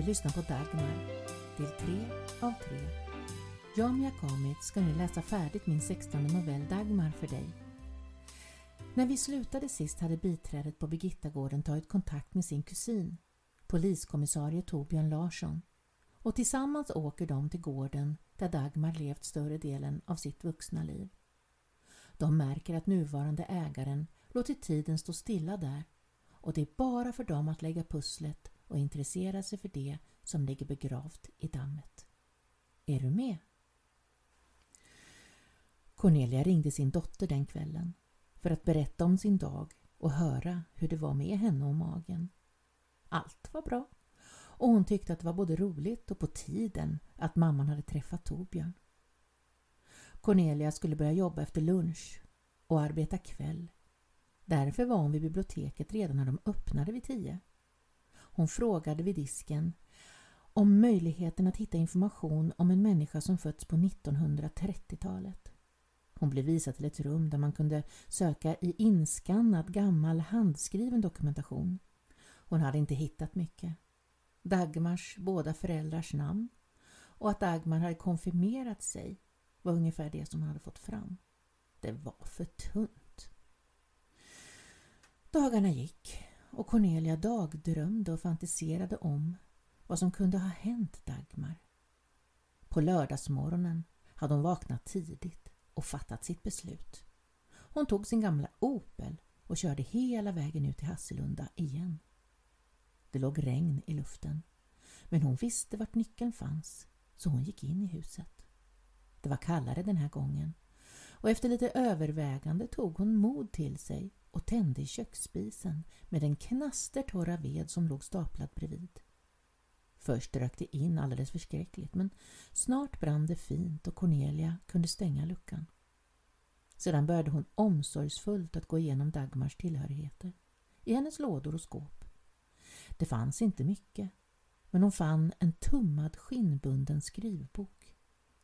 Du lyssnar på Dagmar, del 3 av 3. Jag, Mia Kamit, ska nu läsa färdigt min 16 novell Dagmar för dig. När vi slutade sist hade biträdet på Birgittagården tagit kontakt med sin kusin, poliskommissarie Torbjörn Larsson, och tillsammans åker de till gården där Dagmar levt större delen av sitt vuxna liv. De märker att nuvarande ägaren låtit tiden stå stilla där och det är bara för dem att lägga pusslet och intressera sig för det som ligger begravt i dammet. Är du med? Cornelia ringde sin dotter den kvällen för att berätta om sin dag och höra hur det var med henne och magen. Allt var bra och hon tyckte att det var både roligt och på tiden att mamman hade träffat Torbjörn. Cornelia skulle börja jobba efter lunch och arbeta kväll. Därför var hon vid biblioteket redan när de öppnade vid tio. Hon frågade vid disken om möjligheten att hitta information om en människa som fötts på 1930-talet. Hon blev visad till ett rum där man kunde söka i inskannad gammal handskriven dokumentation. Hon hade inte hittat mycket. Dagmars båda föräldrars namn och att Dagmar hade konfirmerat sig var ungefär det som hon hade fått fram. Det var för tunt. Dagarna gick och Cornelia dagdrömde och fantiserade om vad som kunde ha hänt Dagmar. På lördagsmorgonen hade hon vaknat tidigt och fattat sitt beslut. Hon tog sin gamla Opel och körde hela vägen ut till Hasselunda igen. Det låg regn i luften men hon visste vart nyckeln fanns så hon gick in i huset. Det var kallare den här gången och efter lite övervägande tog hon mod till sig och tände i köksspisen med den knastertorra ved som låg staplad bredvid. Först rök det in alldeles förskräckligt men snart brann det fint och Cornelia kunde stänga luckan. Sedan började hon omsorgsfullt att gå igenom Dagmars tillhörigheter i hennes lådor och skåp. Det fanns inte mycket men hon fann en tummad skinnbunden skrivbok.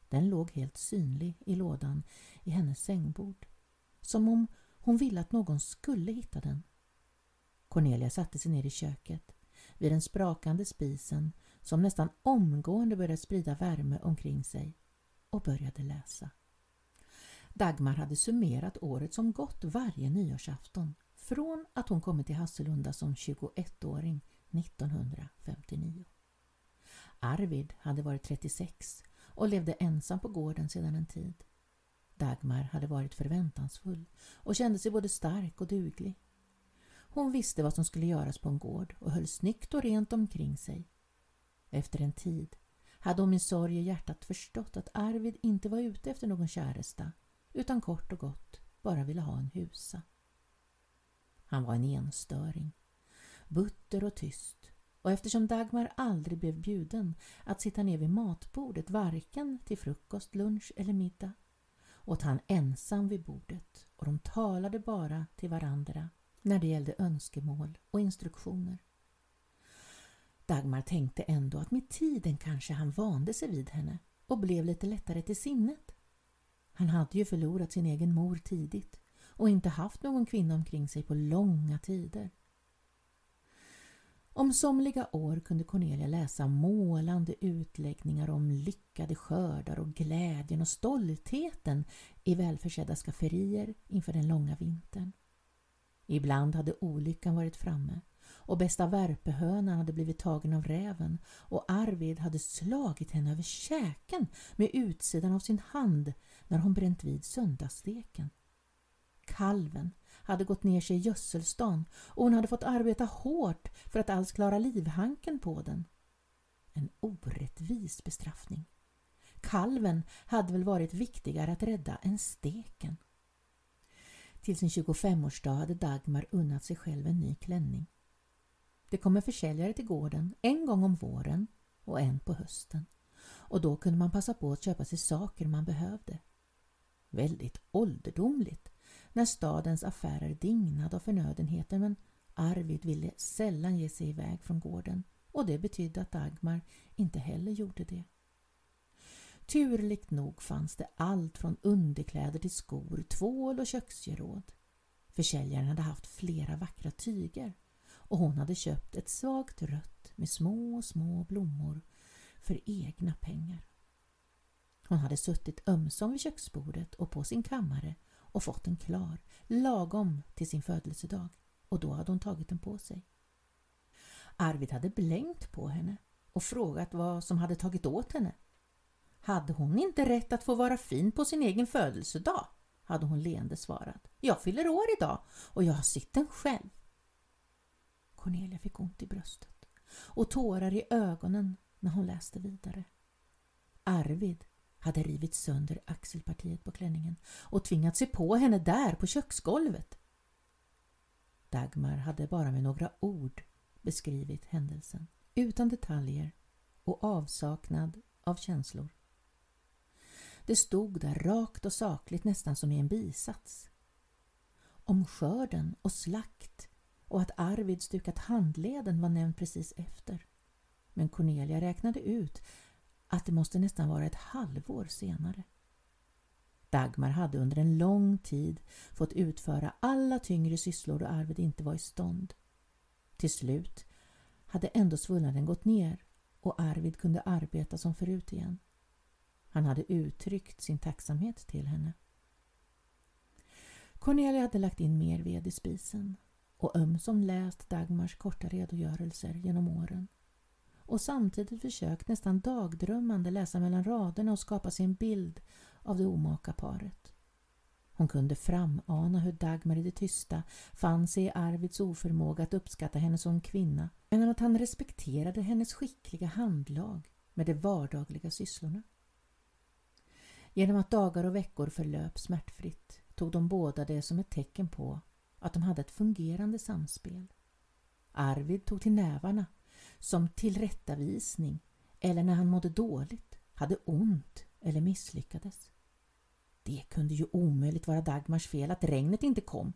Den låg helt synlig i lådan i hennes sängbord. Som om hon ville att någon skulle hitta den. Cornelia satte sig ner i köket vid den sprakande spisen som nästan omgående började sprida värme omkring sig och började läsa. Dagmar hade summerat året som gått varje nyårsafton från att hon kommit till Hasselunda som 21-åring 1959. Arvid hade varit 36 och levde ensam på gården sedan en tid. Dagmar hade varit förväntansfull och kände sig både stark och duglig. Hon visste vad som skulle göras på en gård och höll snyggt och rent omkring sig. Efter en tid hade hon med sorg i hjärtat förstått att Arvid inte var ute efter någon käresta utan kort och gott bara ville ha en husa. Han var en enstöring, butter och tyst och eftersom Dagmar aldrig blev bjuden att sitta ner vid matbordet varken till frukost, lunch eller middag åt han ensam vid bordet och de talade bara till varandra när det gällde önskemål och instruktioner. Dagmar tänkte ändå att med tiden kanske han vande sig vid henne och blev lite lättare till sinnet. Han hade ju förlorat sin egen mor tidigt och inte haft någon kvinna omkring sig på långa tider. Om somliga år kunde Cornelia läsa målande utläggningar om lyckade skördar och glädjen och stoltheten i välförsedda skafferier inför den långa vintern. Ibland hade olyckan varit framme och bästa värpehönan hade blivit tagen av räven och Arvid hade slagit henne över käken med utsidan av sin hand när hon bränt vid söndagssteken. Kalven hade gått ner sig i gödselstan och hon hade fått arbeta hårt för att alls klara livhanken på den. En orättvis bestraffning. Kalven hade väl varit viktigare att rädda än steken. Till sin 25-årsdag hade Dagmar unnat sig själv en ny klänning. Det kom en försäljare till gården en gång om våren och en på hösten och då kunde man passa på att köpa sig saker man behövde. Väldigt ålderdomligt när stadens affärer dignade av förnödenheter men Arvid ville sällan ge sig iväg från gården och det betydde att Dagmar inte heller gjorde det. Turligt nog fanns det allt från underkläder till skor, tvål och köksgeråd. Försäljaren hade haft flera vackra tyger och hon hade köpt ett svagt rött med små, små blommor för egna pengar. Hon hade suttit ömsom vid köksbordet och på sin kammare och fått den klar, lagom till sin födelsedag och då hade hon tagit den på sig. Arvid hade blänkt på henne och frågat vad som hade tagit åt henne. Hade hon inte rätt att få vara fin på sin egen födelsedag? hade hon leende svarat. Jag fyller år idag och jag har sytt den själv. Cornelia fick ont i bröstet och tårar i ögonen när hon läste vidare. Arvid hade rivit sönder axelpartiet på klänningen och tvingat sig på henne där på köksgolvet. Dagmar hade bara med några ord beskrivit händelsen, utan detaljer och avsaknad av känslor. Det stod där rakt och sakligt nästan som i en bisats. Om skörden och slakt och att Arvid stukat handleden var nämnt precis efter. Men Cornelia räknade ut att det måste nästan vara ett halvår senare. Dagmar hade under en lång tid fått utföra alla tyngre sysslor då Arvid inte var i stånd. Till slut hade ändå svullnaden gått ner och Arvid kunde arbeta som förut igen. Han hade uttryckt sin tacksamhet till henne. Cornelia hade lagt in mer ved i spisen och ömsom läst Dagmars korta redogörelser genom åren och samtidigt försökt nästan dagdrömmande läsa mellan raderna och skapa sig en bild av det omaka paret. Hon kunde framana hur Dagmar i det tysta fann sig i Arvids oförmåga att uppskatta henne som kvinna men att han respekterade hennes skickliga handlag med de vardagliga sysslorna. Genom att dagar och veckor förlöp smärtfritt tog de båda det som ett tecken på att de hade ett fungerande samspel. Arvid tog till nävarna som tillrättavisning eller när han mådde dåligt, hade ont eller misslyckades. Det kunde ju omöjligt vara Dagmars fel att regnet inte kom.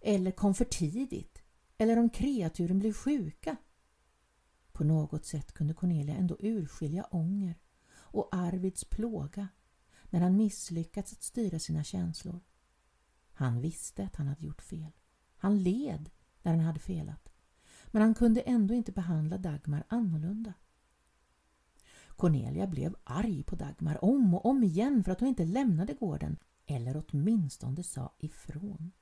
Eller kom för tidigt. Eller om kreaturen blev sjuka. På något sätt kunde Cornelia ändå urskilja ånger och Arvids plåga när han misslyckats att styra sina känslor. Han visste att han hade gjort fel. Han led när han hade felat. Men han kunde ändå inte behandla Dagmar annorlunda. Cornelia blev arg på Dagmar om och om igen för att hon inte lämnade gården eller åtminstone sa ifrån.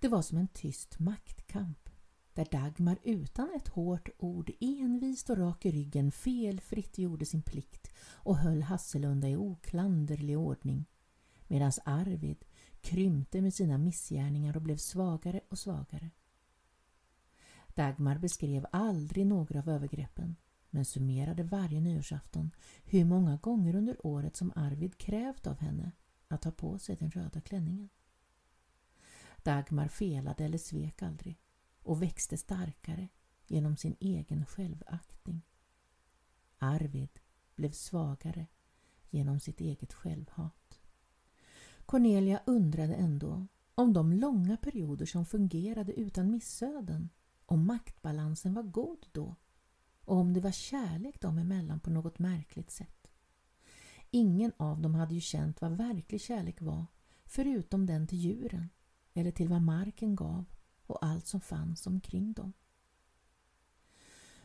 Det var som en tyst maktkamp där Dagmar utan ett hårt ord envist och rak i ryggen felfritt gjorde sin plikt och höll Hasselunda i oklanderlig ordning medan Arvid krympte med sina missgärningar och blev svagare och svagare. Dagmar beskrev aldrig några av övergreppen men summerade varje nyårsafton hur många gånger under året som Arvid krävt av henne att ta på sig den röda klänningen. Dagmar felade eller svek aldrig och växte starkare genom sin egen självaktning. Arvid blev svagare genom sitt eget självhat. Cornelia undrade ändå om de långa perioder som fungerade utan missöden, om maktbalansen var god då och om det var kärlek dem emellan på något märkligt sätt. Ingen av dem hade ju känt vad verklig kärlek var förutom den till djuren eller till vad marken gav och allt som fanns omkring dem.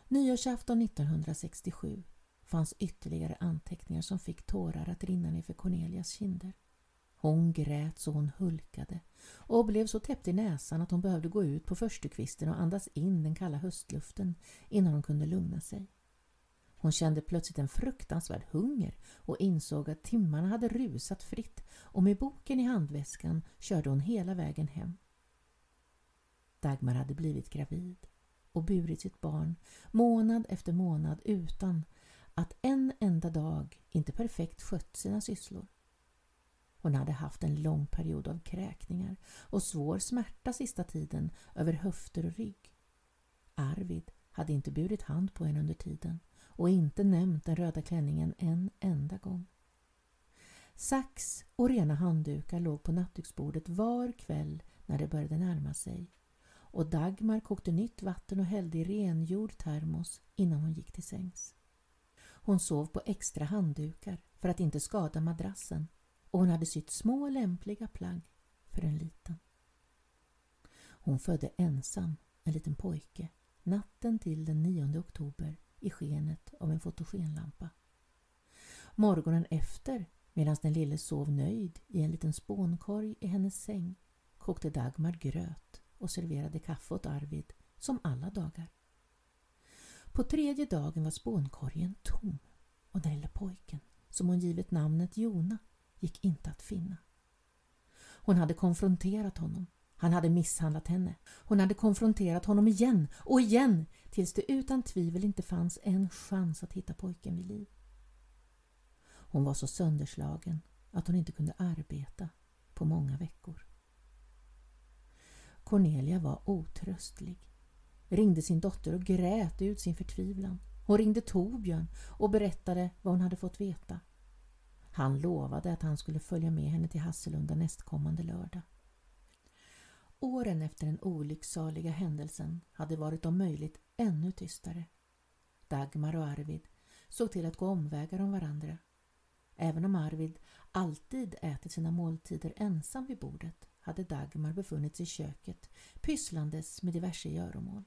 Nyårsafton 1967 fanns ytterligare anteckningar som fick tårar att rinna ner för Cornelias kinder. Hon grät så hon hulkade och blev så täppt i näsan att hon behövde gå ut på förstukvisten och andas in den kalla höstluften innan hon kunde lugna sig. Hon kände plötsligt en fruktansvärd hunger och insåg att timmarna hade rusat fritt och med boken i handväskan körde hon hela vägen hem. Dagmar hade blivit gravid och burit sitt barn månad efter månad utan att en enda dag inte perfekt skött sina sysslor. Hon hade haft en lång period av kräkningar och svår smärta sista tiden över höfter och rygg. Arvid hade inte burit hand på henne under tiden och inte nämnt den röda klänningen en enda gång. Sax och rena handdukar låg på nattduksbordet var kväll när det började närma sig och Dagmar kokte nytt vatten och hällde i rengjord termos innan hon gick till sängs. Hon sov på extra handdukar för att inte skada madrassen och hon hade sytt små lämpliga plagg för en liten. Hon födde ensam en liten pojke natten till den 9 oktober i skenet av en fotogenlampa. Morgonen efter, medan den lille sov nöjd i en liten spånkorg i hennes säng, kokte Dagmar gröt och serverade kaffe åt Arvid som alla dagar. På tredje dagen var spånkorgen tom och den lille pojken, som hon givit namnet Jona, gick inte att finna. Hon hade konfronterat honom. Han hade misshandlat henne. Hon hade konfronterat honom igen och igen tills det utan tvivel inte fanns en chans att hitta pojken vid liv. Hon var så sönderslagen att hon inte kunde arbeta på många veckor. Cornelia var otröstlig. Ringde sin dotter och grät ut sin förtvivlan. Hon ringde Torbjörn och berättade vad hon hade fått veta. Han lovade att han skulle följa med henne till Hasselunda nästkommande lördag. Åren efter den olycksaliga händelsen hade varit om möjligt ännu tystare. Dagmar och Arvid såg till att gå omvägar om varandra. Även om Arvid alltid ätit sina måltider ensam vid bordet hade Dagmar befunnit sig i köket pysslandes med diverse göromål.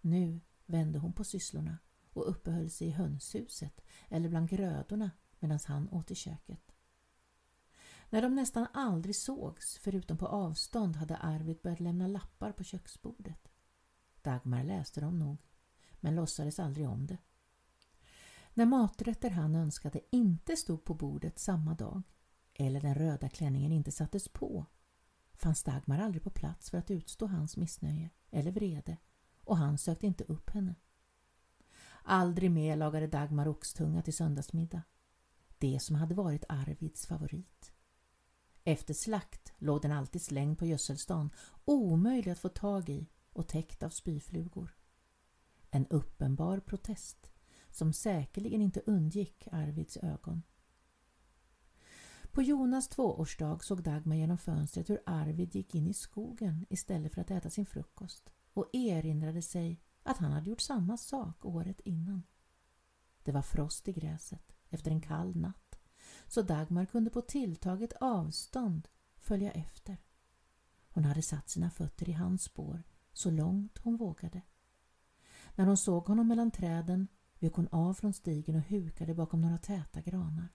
Nu vände hon på sysslorna och uppehöll sig i hönshuset eller bland grödorna medan han åt i köket. När de nästan aldrig sågs, förutom på avstånd, hade Arvid börjat lämna lappar på köksbordet. Dagmar läste dem nog, men låtsades aldrig om det. När maträtter han önskade inte stod på bordet samma dag, eller den röda klänningen inte sattes på, fanns Dagmar aldrig på plats för att utstå hans missnöje eller vrede och han sökte inte upp henne. Aldrig mer lagade Dagmar oxtunga till söndagsmiddag. Det som hade varit Arvids favorit. Efter slakt låg den alltid slängd på gödselstan, omöjlig att få tag i och täckt av spyflugor. En uppenbar protest som säkerligen inte undgick Arvids ögon. På Jonas tvåårsdag såg Dagmar genom fönstret hur Arvid gick in i skogen istället för att äta sin frukost och erinrade sig att han hade gjort samma sak året innan. Det var frost i gräset efter en kall natt så Dagmar kunde på tilltaget avstånd följa efter. Hon hade satt sina fötter i hans spår så långt hon vågade. När hon såg honom mellan träden vek hon av från stigen och hukade bakom några täta granar.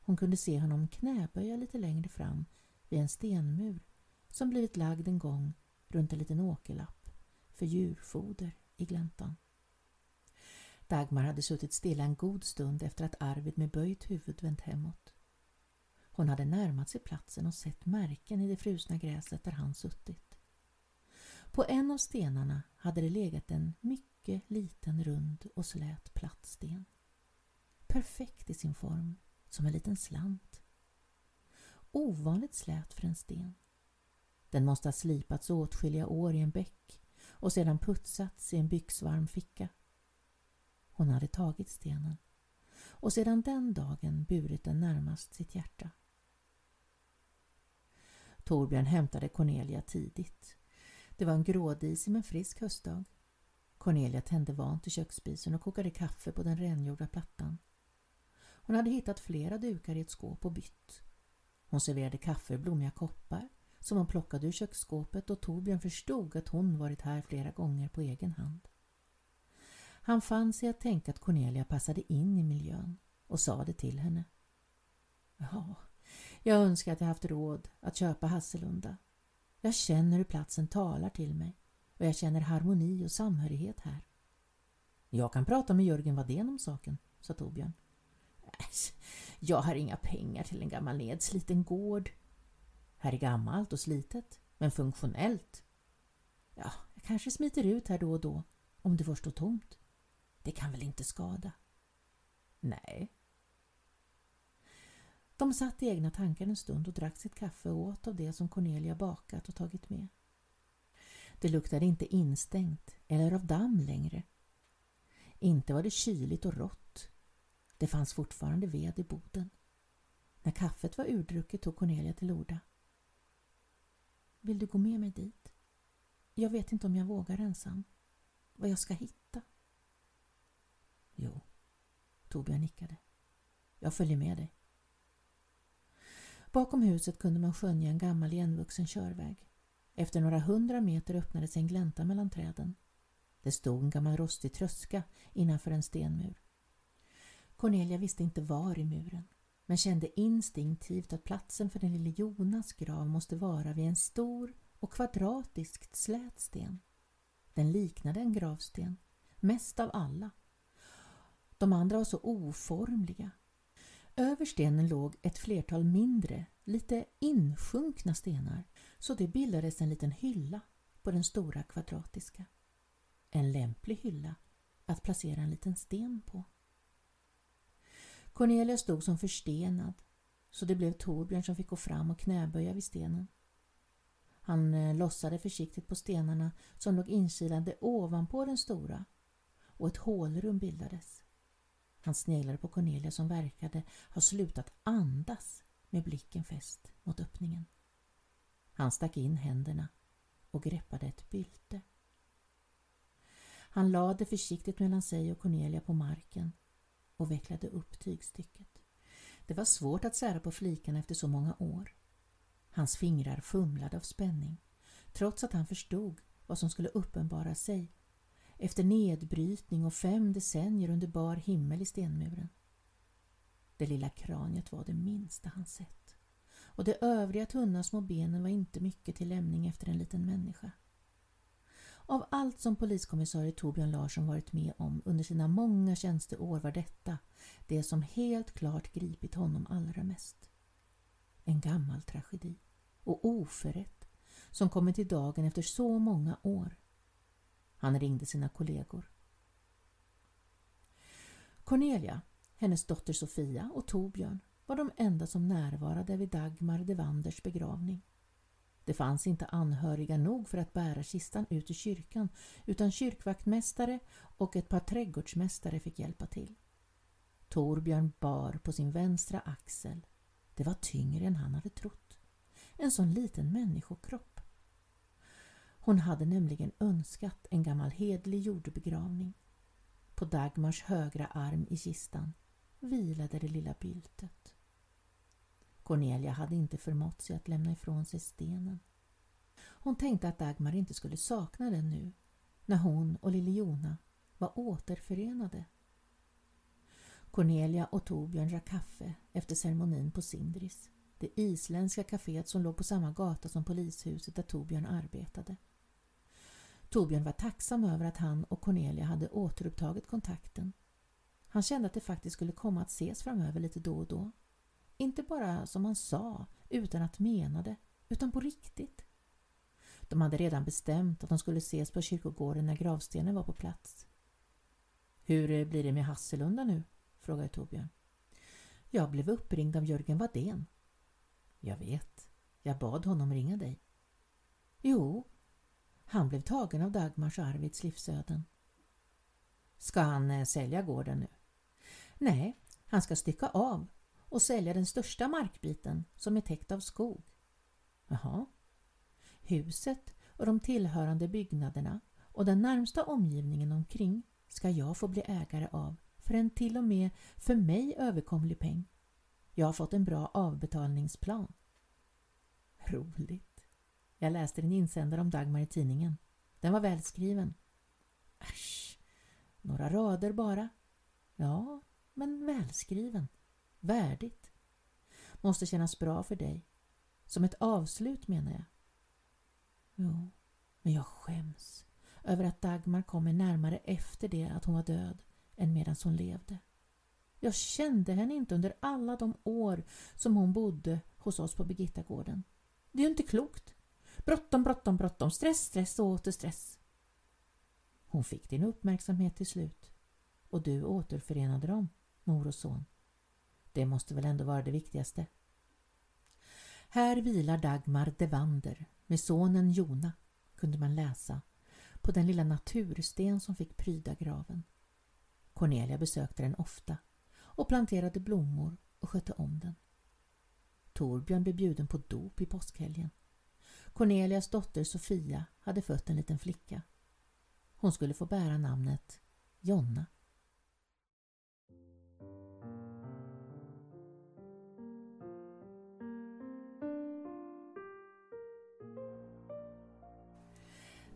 Hon kunde se honom knäböja lite längre fram vid en stenmur som blivit lagd en gång runt en liten åkerlapp för djurfoder i gläntan. Dagmar hade suttit stilla en god stund efter att Arvid med böjt huvud vänt hemåt. Hon hade närmat sig platsen och sett märken i det frusna gräset där han suttit. På en av stenarna hade det legat en mycket liten rund och slät plattsten. Perfekt i sin form, som en liten slant. Ovanligt slät för en sten. Den måste ha slipats åtskilliga år i en bäck och sedan putsats i en byxvarm ficka. Hon hade tagit stenen och sedan den dagen burit den närmast sitt hjärta. Torbjörn hämtade Cornelia tidigt. Det var en grådisig men frisk höstdag. Cornelia tände vant i köksspisen och kokade kaffe på den rengjorda plattan. Hon hade hittat flera dukar i ett skåp och bytt. Hon serverade kaffe i blommiga koppar som hon plockade ur köksskåpet och Torbjörn förstod att hon varit här flera gånger på egen hand. Han fann sig att tänka att Cornelia passade in i miljön och sa det till henne. Ja, jag önskar att jag haft råd att köpa Hasselunda. Jag känner hur platsen talar till mig och jag känner harmoni och samhörighet här. Jag kan prata med Jörgen Wadén om saken, sa Torbjörn. Jag har inga pengar till en gammal nedsliten gård. Här är gammalt och slitet, men funktionellt. Ja, jag kanske smiter ut här då och då, om det får stå tomt. Det kan väl inte skada? Nej. De satt i egna tankar en stund och drack sitt kaffe och åt av det som Cornelia bakat och tagit med. Det luktade inte instängt eller av damm längre. Inte var det kyligt och rått. Det fanns fortfarande ved i boden. När kaffet var urdrucket tog Cornelia till orda. Vill du gå med mig dit? Jag vet inte om jag vågar ensam. Vad jag ska hitta. Jo, Torbjörn nickade. Jag följer med dig. Bakom huset kunde man skönja en gammal igenvuxen körväg. Efter några hundra meter öppnade sig en glänta mellan träden. Det stod en gammal rostig tröska innanför en stenmur. Cornelia visste inte var i muren men kände instinktivt att platsen för den lille Jonas grav måste vara vid en stor och kvadratiskt slät sten. Den liknade en gravsten, mest av alla. De andra var så oformliga. Över stenen låg ett flertal mindre, lite insjunkna stenar så det bildades en liten hylla på den stora kvadratiska. En lämplig hylla att placera en liten sten på. Cornelia stod som förstenad så det blev Torbjörn som fick gå fram och knäböja vid stenen. Han eh, lossade försiktigt på stenarna som låg inkilade ovanpå den stora och ett hålrum bildades. Han sneglade på Cornelia som verkade ha slutat andas med blicken fäst mot öppningen. Han stack in händerna och greppade ett bylte. Han lade försiktigt mellan sig och Cornelia på marken och vecklade upp tygstycket. Det var svårt att sära på flikarna efter så många år. Hans fingrar fumlade av spänning, trots att han förstod vad som skulle uppenbara sig efter nedbrytning och fem decennier under bar himmel i stenmuren. Det lilla kraniet var det minsta han sett och de övriga tunna små benen var inte mycket till lämning efter en liten människa. Av allt som poliskommissarie Torbjörn Larsson varit med om under sina många tjänsteår var detta det som helt klart gripit honom allra mest. En gammal tragedi och oförrätt som kommit i dagen efter så många år. Han ringde sina kollegor. Cornelia, hennes dotter Sofia och Torbjörn var de enda som närvarade vid Dagmar de Wanders begravning. Det fanns inte anhöriga nog för att bära kistan ut i kyrkan utan kyrkvaktmästare och ett par trädgårdsmästare fick hjälpa till. Torbjörn bar på sin vänstra axel. Det var tyngre än han hade trott. En sån liten människokropp. Hon hade nämligen önskat en gammal hedlig jordbegravning. På Dagmars högra arm i kistan vilade det lilla byltet. Cornelia hade inte förmått sig att lämna ifrån sig stenen. Hon tänkte att Dagmar inte skulle sakna den nu, när hon och lille Jona var återförenade. Cornelia och Torbjörn drack kaffe efter ceremonin på Sindris, det isländska kaféet som låg på samma gata som polishuset där Torbjörn arbetade. Torbjörn var tacksam över att han och Cornelia hade återupptagit kontakten. Han kände att det faktiskt skulle komma att ses framöver lite då och då. Inte bara som han sa, utan att mena det, utan på riktigt. De hade redan bestämt att de skulle ses på kyrkogården när gravstenen var på plats. Hur blir det med Hasselunda nu? frågade Torbjörn. Jag blev uppringd av Jörgen Wadén. Jag vet. Jag bad honom ringa dig. Jo, han blev tagen av Dagmars och Arvids livsöden. Ska han eh, sälja gården nu? Nej, han ska stycka av och sälja den största markbiten som är täckt av skog. Jaha. Huset och de tillhörande byggnaderna och den närmsta omgivningen omkring ska jag få bli ägare av för en till och med för mig överkomlig peng. Jag har fått en bra avbetalningsplan. Roligt. Jag läste din insändare om Dagmar i tidningen. Den var välskriven. Äsch, några rader bara. Ja, men välskriven. Värdigt. Måste kännas bra för dig. Som ett avslut menar jag. Jo, men jag skäms över att Dagmar kommer närmare efter det att hon var död än medan hon levde. Jag kände henne inte under alla de år som hon bodde hos oss på Birgittagården. Det är ju inte klokt. Bråttom, bråttom, bråttom, stress, stress och åter stress. Hon fick din uppmärksamhet till slut och du återförenade dem, mor och son. Det måste väl ändå vara det viktigaste. Här vilar Dagmar Devander med sonen Jona, kunde man läsa, på den lilla natursten som fick pryda graven. Cornelia besökte den ofta och planterade blommor och skötte om den. Torbjörn blev bjuden på dop i påskhelgen. Cornelias dotter Sofia hade fött en liten flicka. Hon skulle få bära namnet Jonna.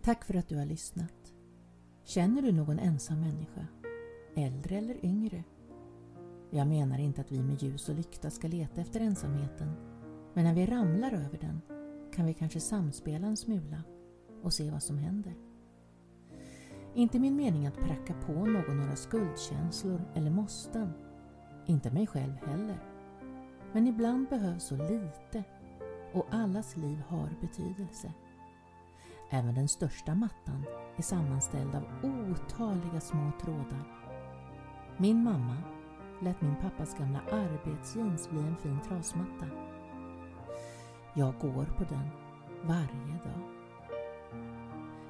Tack för att du har lyssnat. Känner du någon ensam människa? Äldre eller yngre? Jag menar inte att vi med ljus och lykta ska leta efter ensamheten. Men när vi ramlar över den kan vi kanske samspela en smula och se vad som händer. Inte min mening att pracka på någon några skuldkänslor eller måsten. Inte mig själv heller. Men ibland behövs så lite och allas liv har betydelse. Även den största mattan är sammanställd av otaliga små trådar. Min mamma lät min pappas gamla arbetsjeans bli en fin trasmatta. Jag går på den varje dag.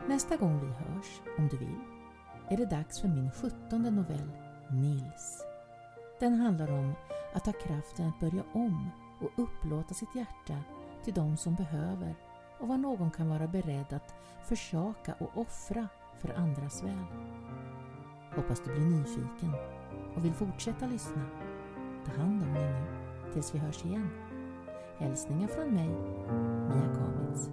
Nästa gång vi hörs, om du vill, är det dags för min sjuttonde novell Nils. Den handlar om att ha kraften att börja om och upplåta sitt hjärta till de som behöver och vad någon kan vara beredd att försaka och offra för andras väl. Hoppas du blir nyfiken och vill fortsätta lyssna. Ta hand om dig nu tills vi hörs igen. Hälsningar från mig, Mia Kamitz.